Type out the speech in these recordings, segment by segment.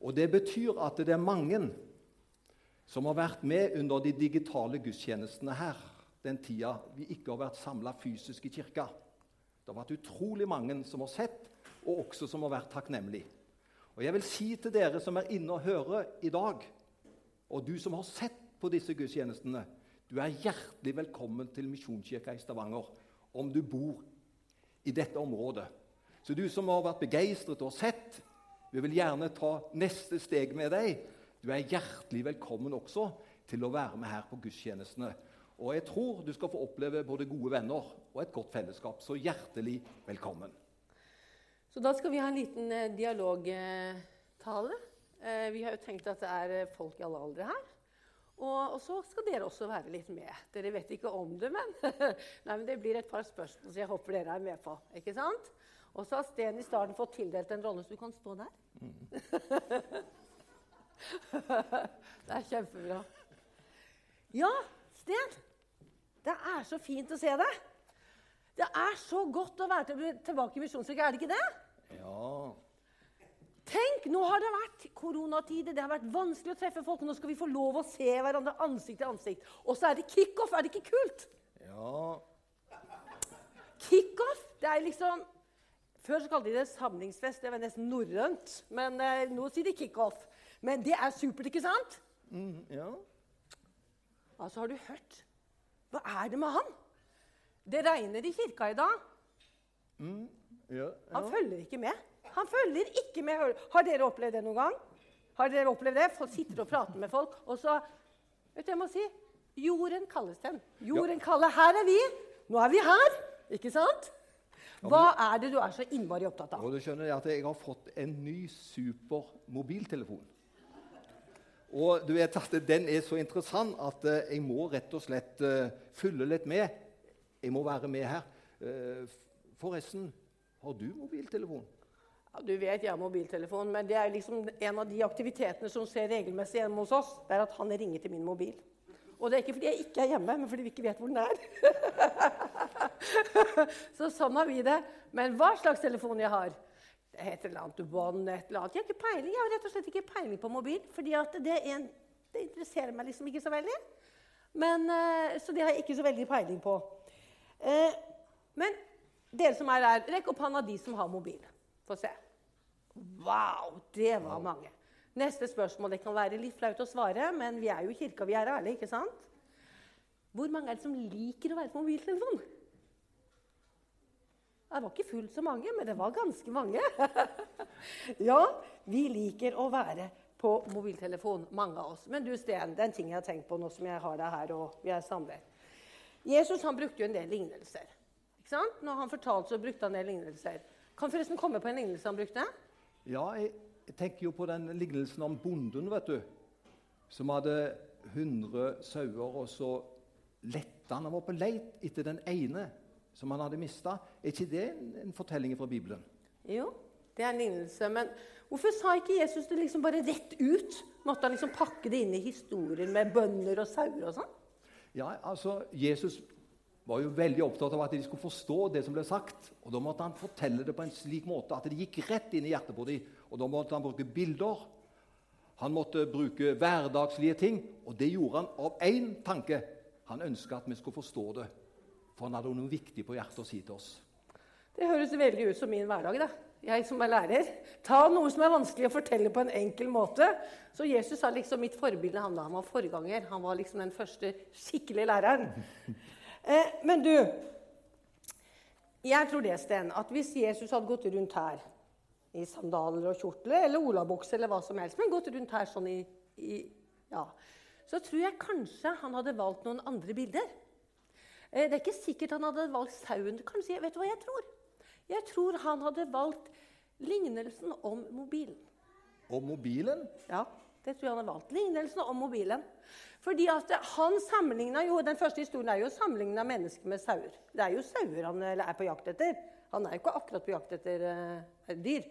Og det betyr at det er mange som har vært med under de digitale gudstjenestene her den tida vi ikke har vært samla fysisk i kirka. Det har vært utrolig mange som har sett, og også som har vært takknemlige. Og jeg vil si til dere som er inne og hører i dag, og du som har sett på disse gudstjenestene, du er hjertelig velkommen til Misjonskirka i Stavanger om du bor i dette området. Så du som har vært begeistret og sett, vi vil gjerne ta neste steg med deg. Du er hjertelig velkommen også til å være med her på gudstjenestene. Og jeg tror du skal få oppleve både gode venner og et godt fellesskap. Så hjertelig velkommen. Så da skal vi ha en liten eh, dialogtale. Eh, vi har jo tenkt at det er eh, folk i alle aldre her. Og, så skal dere også være litt med. Dere vet ikke om det, men, Nei, men det blir et par spørsmål så jeg håper dere er med på. ikke sant? Og så har Sten i starten fått tildelt en rolle, så du kan stå der. Mm. det er kjempebra. Ja, Sten. Det er så fint å se deg. Det er så godt å være tilbake i Misjonskirken, er det ikke det? Ja. Tenk, nå har det vært koronatider, det har vært vanskelig å treffe folk. Nå skal vi få lov å se hverandre ansikt til ansikt. Og så er det kickoff. Er det ikke kult? Ja. Kickoff, det er liksom Før så kalte de det samlingsfest. Det var nesten norrønt. Men eh, nå sier de kickoff. Men det er supert, ikke sant? Mm, ja. Altså, har du hørt? Hva er det med han? Det regner i kirka i dag. Mm, ja, ja. Han følger ikke med. Han følger ikke med. Har dere opplevd det noen gang? Har dere opplevd det? Folk sitter og prater med folk, og så Vet du jeg må si? Jorden kalles den. Jorden kaller. Her er vi. Nå er vi her. Ikke sant? Hva er det du er så innmari opptatt av? Og du skjønner at Jeg har fått en ny super mobiltelefon. Og du vet at Den er så interessant at eh, jeg må rett og slett uh, følge litt med. Jeg må være med her. Uh, forresten, har du mobiltelefon? Ja, du vet jeg har mobiltelefon, men det er liksom en av de aktivitetene som skjer regelmessig hjemme hos oss. Det er at han ringer til min mobil. Og det er ikke fordi jeg ikke er hjemme, men fordi vi ikke vet hvor den er. så sånn har vi det. Men hva slags telefon jeg har et eller annet One, et eller annet. Jeg har ikke peiling. Jeg har rett og slett ikke peiling på mobil, fordi det, en, det, interesserer meg liksom ikke så veldig. Men, eh, så det har jeg ikke så veldig peiling på. Eh, men dere som er her, rekk opp hånda de som har mobil. Få se. Wow, det var mange. Neste spørsmål. Det kan være litt flaut å svare, men vi er jo i kirka, vi er ærlige, ikke sant? Hvor mange er det som liker å være på mobiltelefon? Det var ikke fullt så mange, men det var ganske mange. ja, vi liker å være på mobiltelefon, mange av oss. Men du, Sten, det er en ting jeg har tenkt på nå som jeg har deg her og vi er samlet. Jesus han brukte jo en del lignelser. Ikke sant? Når han fortalte, så brukte han en del lignelser. Kan forresten komme på en lignelse han brukte? Ja, jeg, jeg tenker jo på den lignelsen om bonden, vet du. Som hadde 100 sauer, og så lette han. Han var på leit etter den ene som han hadde mista. Er ikke det en, fortelling fra Bibelen? Jo, det er en lignelse. Men hvorfor sa ikke Jesus det liksom bare rett ut? Måtte han liksom pakke det inn i historier med bønder og sauer og sånn? Ja, altså, Jesus var jo veldig opptatt av at de skulle forstå det som ble sagt. Og Da måtte han fortelle det på en slik måte at det gikk rett inn i hjertet på dem. Og da måtte han bruke bilder. Han måtte bruke hverdagslige ting, og det gjorde han av én tanke. Han ønska at vi skulle forstå det, for han hadde noe viktig på hjertet å si til oss. Det høres veldig ut som min hverdag. da. Jeg som er lærer. Ta noe som er vanskelig å fortelle på en enkel måte. Så Jesus er liksom mitt forbilde. Han, da. han var forganger. Han var liksom den første skikkelige læreren. Eh, men du Jeg tror det, Sten, at hvis Jesus hadde gått rundt her i sandaler og kjortler eller olabukse eller hva som helst, men gått rundt her sånn i, i ja, så tror jeg kanskje han hadde valgt noen andre bilder. Eh, det er ikke sikkert han hadde valgt sauen. Kanskje, vet du hva jeg tror? Jeg tror han hadde valgt lignelsen om mobilen. Om mobilen? Ja. Det tror jeg han hadde valgt. Lignelsen om mobilen. Fordi at han jo, Den første historien er jo sammenligna mennesker med sauer. Det er jo sauer han er på jakt etter. Han er jo ikke akkurat på jakt etter uh, dyr.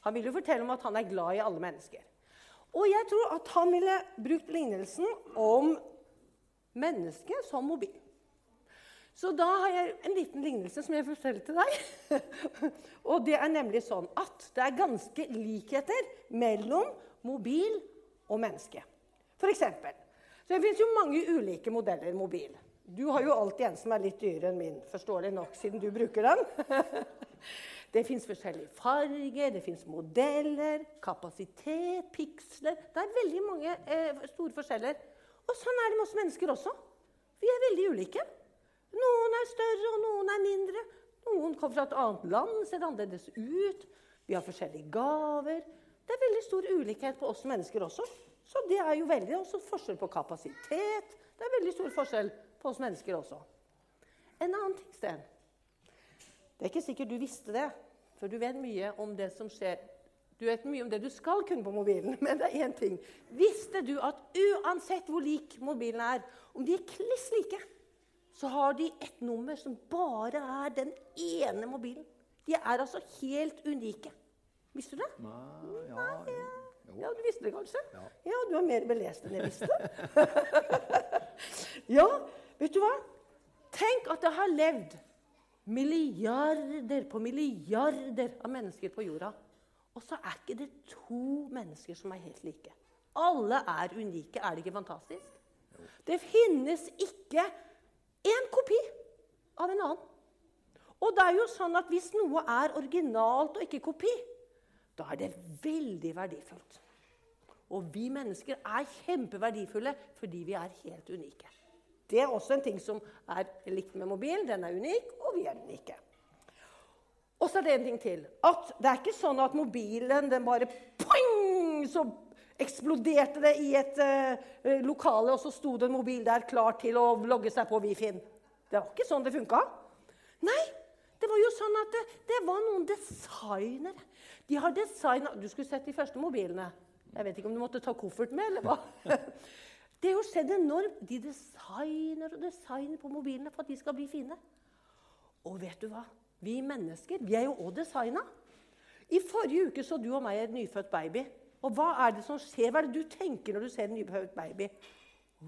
Han vil jo fortelle om at han er glad i alle mennesker. Og jeg tror at han ville brukt lignelsen om mennesket som mobil. Så da har jeg en liten lignelse som jeg forteller til deg. og det er nemlig sånn at det er ganske likheter mellom mobil og menneske. For eksempel, så Det fins jo mange ulike modeller mobil. Du har jo alltid en som er litt dyrere enn min, forståelig nok, siden du bruker den. det fins forskjellige farger, det fins modeller, kapasitet, piksler Det er veldig mange eh, store forskjeller. Og sånn er det med oss mennesker også. Vi er veldig ulike. Noen er større, og noen er mindre. Noen kommer fra et annet land, ser annerledes ut. Vi har forskjellige gaver. Det er veldig stor ulikhet på oss mennesker også. Så det er jo veldig også forskjell på kapasitet. Det er veldig stor forskjell på oss mennesker også. En annen ting, Sten. Det er ikke sikkert du visste det, for du vet mye om det som skjer. Du vet mye om det du skal kunne på mobilen, men det er én ting. Visste du at uansett hvor lik mobilen er, om de er kliss like, så har de et nummer som bare er den ene mobilen. De er altså helt unike. Visste du det? Nei, ja, jo. Ja, du visste det kanskje? Ja. ja du er mer belest enn jeg visste. ja, vet du hva? Tenk at det har levd milliarder på milliarder av mennesker på jorda. Og så er ikke det to mennesker som er helt like. Alle er unike. Er det ikke fantastisk? Det finnes ikke én kopi av en annen. Og det er jo sånn at hvis noe er originalt og ikke kopi, da er det veldig verdifullt. Og vi mennesker er kjempeverdifulle fordi vi er helt unike. Det er også en ting som er likt med mobilen. Den er unik, og vi er unike. Og så er det en ting til. At det er ikke sånn at mobilen den bare poing, Så eksploderte det i et uh, lokale, og så sto det en mobil der klar til å logge seg på Wifin. Det var ikke sånn det funka. Nei, det var jo sånn at det, det var noen designere. De har designa Du skulle sett de første mobilene. Jeg vet ikke om du måtte ta koffert med, eller hva. Det har jo skjedd enormt. De designer og designer på mobilene for at de skal bli fine. Og vet du hva? Vi mennesker vi er jo òg designa. I forrige uke så du og meg et nyfødt baby. Og hva er det som skjer? Hva er det du tenker når du ser en nyfødt baby?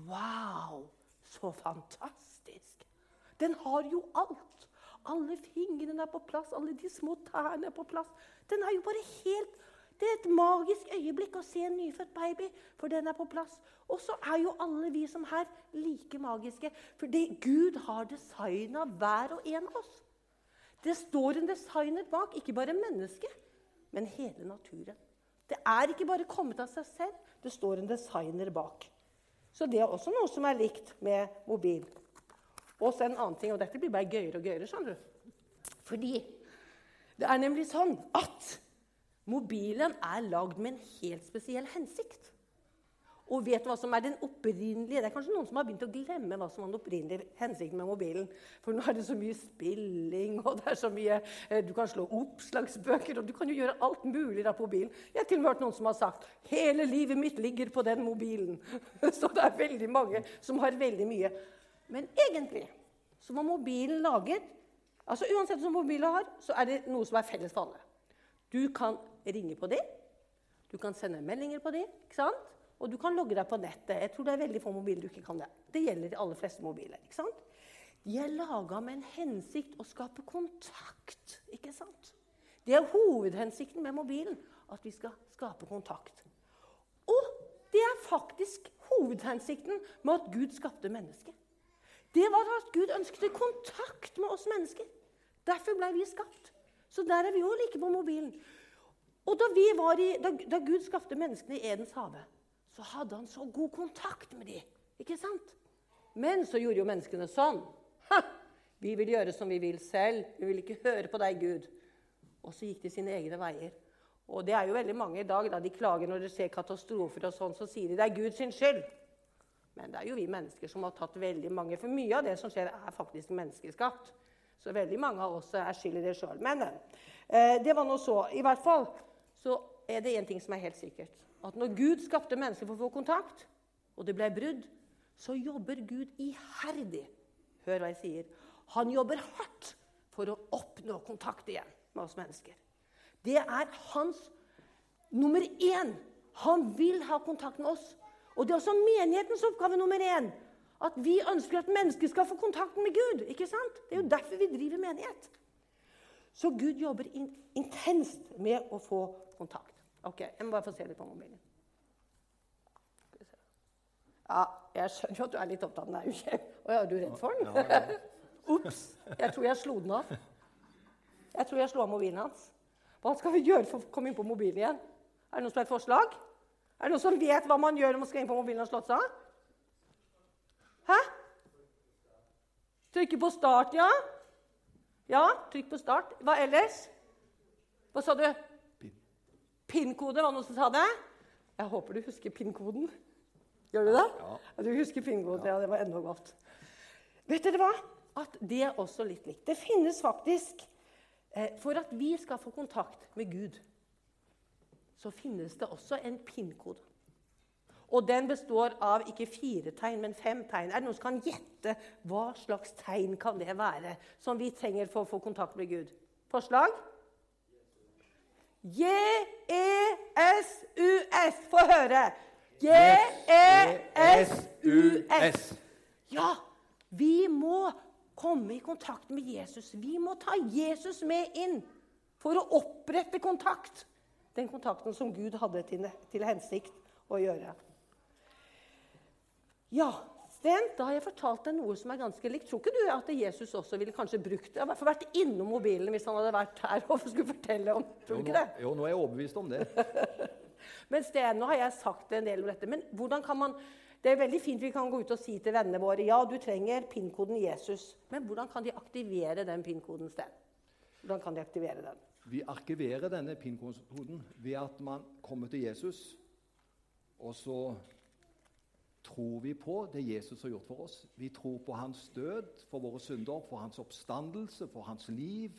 Wow, så fantastisk! Den har jo alt. Alle fingrene er på plass, alle de små tærne er på plass. Den er jo bare helt Det er et magisk øyeblikk å se en nyfødt baby, for den er på plass. Og så er jo alle vi som her like magiske, fordi Gud har designa hver og en av oss. Det står en designer bak, ikke bare mennesket, men hele naturen. Det er ikke bare kommet av seg selv, det står en designer bak. Så det er også noe som er likt med mobil. Og så en annen ting, og dette blir bare gøyere og gøyere. skjønner du. Fordi det er nemlig sånn at mobilen er lagd med en helt spesiell hensikt. Og vet hva som er den opprinnelige Det er kanskje noen som har begynt å glemme hva som var den opprinnelige hensikten med mobilen. For nå er det så mye spilling, og det er så mye eh, Du kan slå oppslagsbøker, og du kan jo gjøre alt mulig da på mobilen. Jeg har til og med hørt noen som har sagt 'Hele livet mitt ligger på den mobilen'. Så det er veldig mange som har veldig mye. Men egentlig så var mobilen laget altså Uansett hva mobilen har, så er det noe som er felles for alle. Du kan ringe på dem, du kan sende meldinger på dem, ikke sant? Og du kan logge deg på nettet. Jeg tror det er veldig få mobiler du ikke kan det. Det gjelder de aller fleste mobiler. ikke sant? De er laga med en hensikt å skape kontakt. ikke sant? Det er hovedhensikten med mobilen. At vi skal skape kontakt. Og det er faktisk hovedhensikten med at Gud skapte mennesket. Det var at Gud ønsket kontakt med oss mennesker. Derfor ble vi skapt. Så der er vi òg like på mobilen. Og da, i, da, da Gud skapte menneskene i Edens hage, så hadde han så god kontakt med dem. Ikke sant? Men så gjorde jo menneskene sånn. Ha! Vi vil gjøre som vi vil selv. Vi vil ikke høre på deg, Gud. Og så gikk de sine egne veier. Og det er jo veldig mange i dag da de klager når de ser katastrofer, og sånn, så sier de det er Guds skyld. Men det er jo vi mennesker som har tatt veldig mange. For mye av det som skjer, er faktisk menneskeskapt. Så veldig mange av oss er skyld i det sjøl. Men eh, det var nå så. I hvert fall så er det én ting som er helt sikkert at når Gud skapte mennesker for å få kontakt, og det ble brudd, så jobber Gud iherdig. Hør hva jeg sier. Han jobber hardt for å oppnå kontakt igjen med oss mennesker. Det er hans nummer én. Han vil ha kontakt med oss. Og det er også menighetens oppgave nummer én At vi ønsker at mennesker skal få kontakt med Gud. ikke sant? Det er jo derfor vi driver menighet. Så Gud jobber in intenst med å få kontakt. Ok, Jeg må bare få se litt på mobilen. Ja, jeg skjønner jo at du er litt opptatt av den. Å ja, er du redd for den? Ops! Jeg tror jeg slo den av. Jeg tror jeg slo av mobilen hans. Hva skal vi gjøre for å komme inn på mobilen igjen? Er det noen som har et forslag? Er det noen som vet hva man gjør når man skal inn på mobilen og slått seg av? Hæ? Trykke på start, ja. Ja, trykk på start. Hva ellers? Hva sa du? PIN-kode, var det noen som sa det? Jeg håper du husker PIN-koden. Gjør du det? Ja. Du husker PIN-koden, ja. Det var enda godt. Vet dere hva? At det er også litt likt. Det finnes faktisk eh, For at vi skal få kontakt med Gud, så finnes det også en PIN-kode. Og den består av ikke fire tegn, men fem tegn. Er det noen som kan gjette hva slags tegn kan det være som vi trenger for å få kontakt med Gud? Forslag? J-E-S-U-S. Få høre. J-E-S-U-S. Ja, vi må komme i kontakt med Jesus. Vi må ta Jesus med inn for å opprette kontakt. Den kontakten som Gud hadde til, til hensikt å gjøre. Ja, Sten, da har jeg fortalt deg noe som er ganske likt. Tror ikke du at Jesus også ville kanskje brukt det? I hvert fall vært innom mobilen hvis han hadde vært her og skulle fortelle om Tror du ikke det? jo, nå er jeg overbevist om det. Men Sten, nå har jeg sagt en del om dette. Men hvordan kan man Det er veldig fint vi kan gå ut og si til vennene våre ja, du trenger PIN-koden Jesus. Men hvordan kan de aktivere den PIN-koden, Sten? Hvordan kan de aktivere den? Vi arkiverer denne PIN-koden ved at man kommer til Jesus, og så tror vi på det Jesus har gjort for oss. Vi tror på hans død for våre synder, for hans oppstandelse, for hans liv.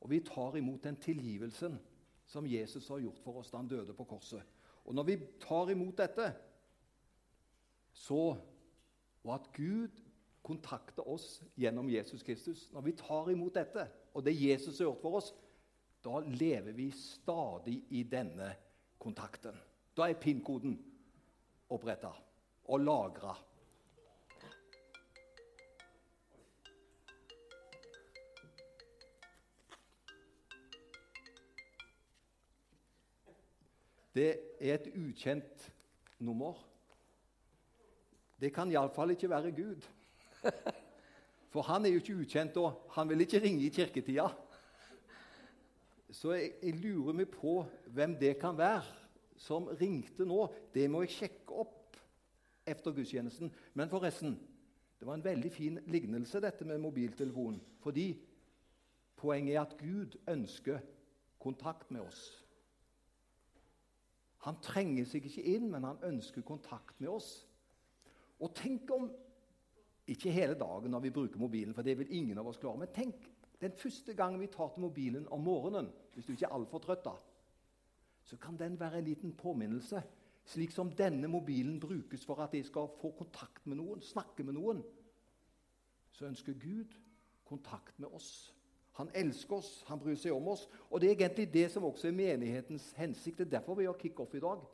Og vi tar imot den tilgivelsen som Jesus har gjort for oss da han døde på korset. Og når vi tar imot dette, så Og at Gud kontakter oss gjennom Jesus Kristus Når vi tar imot dette, og det Jesus har gjort for oss, da lever vi stadig i denne kontakten. Da er PIN-koden oppretta og lagre. Det er et ukjent nummer. Det kan iallfall ikke være Gud. For han er jo ikke ukjent, og han vil ikke ringe i kirketida. Så jeg, jeg lurer meg på hvem det kan være som ringte nå. Det må jeg sjekke opp etter gudstjenesten. Men forresten, det var en veldig fin lignelse, dette med mobiltelefonen. Fordi poenget er at Gud ønsker kontakt med oss. Han trenger seg ikke inn, men han ønsker kontakt med oss. Og tenk om Ikke hele dagen når vi bruker mobilen, for det vil ingen av oss klare. Men tenk den første gangen vi tar til mobilen om morgenen, hvis du ikke er altfor trøtt, da, så kan den være en liten påminnelse. Slik som denne mobilen brukes for at jeg skal få kontakt med noen, snakke med noen, så ønsker Gud kontakt med oss. Han elsker oss, han bryr seg om oss. Og det er egentlig det som også er menighetens hensikt. Det er derfor vi har kickoff i dag.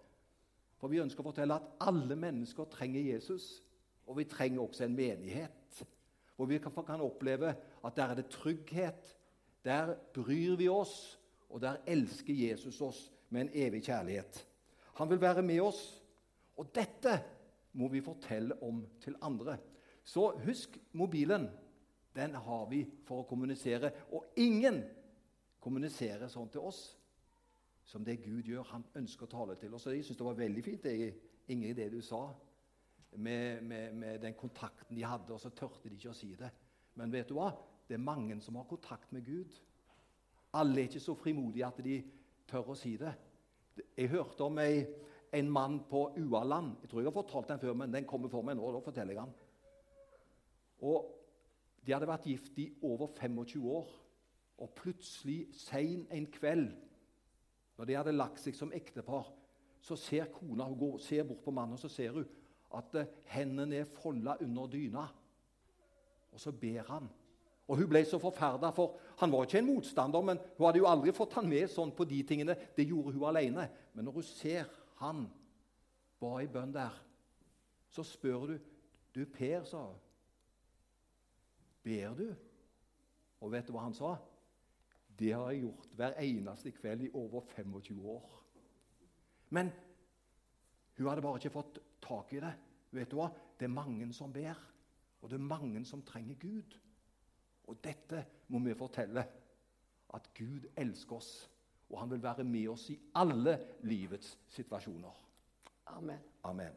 For vi ønsker å fortelle at alle mennesker trenger Jesus. Og vi trenger også en menighet hvor vi kan, oppleve at der er det trygghet. Der bryr vi oss, og der elsker Jesus oss med en evig kjærlighet. Han vil være med oss, og dette må vi fortelle om til andre. Så husk mobilen. Den har vi for å kommunisere. Og ingen kommuniserer sånn til oss som det Gud gjør. Han ønsker å tale til oss. Og jeg syns det var veldig fint, det, Ingrid, det du sa med, med, med, den kontakten de hadde, og så tørte de ikke å si det. Men vet du hva? Det er mange som har kontakt med Gud. Alle er ikke så frimodige at de tør å si det. Jeg hørte om ei, en mann på Ualand. Jeg tror jeg har fortalt den før, men den kommer for meg nå. da forteller jeg den. Og De hadde vært gift i over 25 år. Og plutselig, sein en kveld, når de hadde lagt seg som ektepar, så ser kona hun går, ser bort på mannen og så ser hun at eh, hendene er folda under dyna. Og så ber han. Og Hun ble så forferda, for han var ikke en motstander, men hun hadde jo aldri fått han med sånn på de tingene. Det gjorde hun alene. Men når hun ser han var i bønn der, så spør du Du, Per, sa hun. Ber du? Og vet du hva han sa? Det har jeg gjort hver eneste kveld i over 25 år. Men hun hadde bare ikke fått tak i det. Vet du hva? Det er mange som ber, og det er mange som trenger Gud. Og dette må vi fortelle. At Gud elsker oss, og han vil være med oss i alle livets situasjoner. Amen. Amen.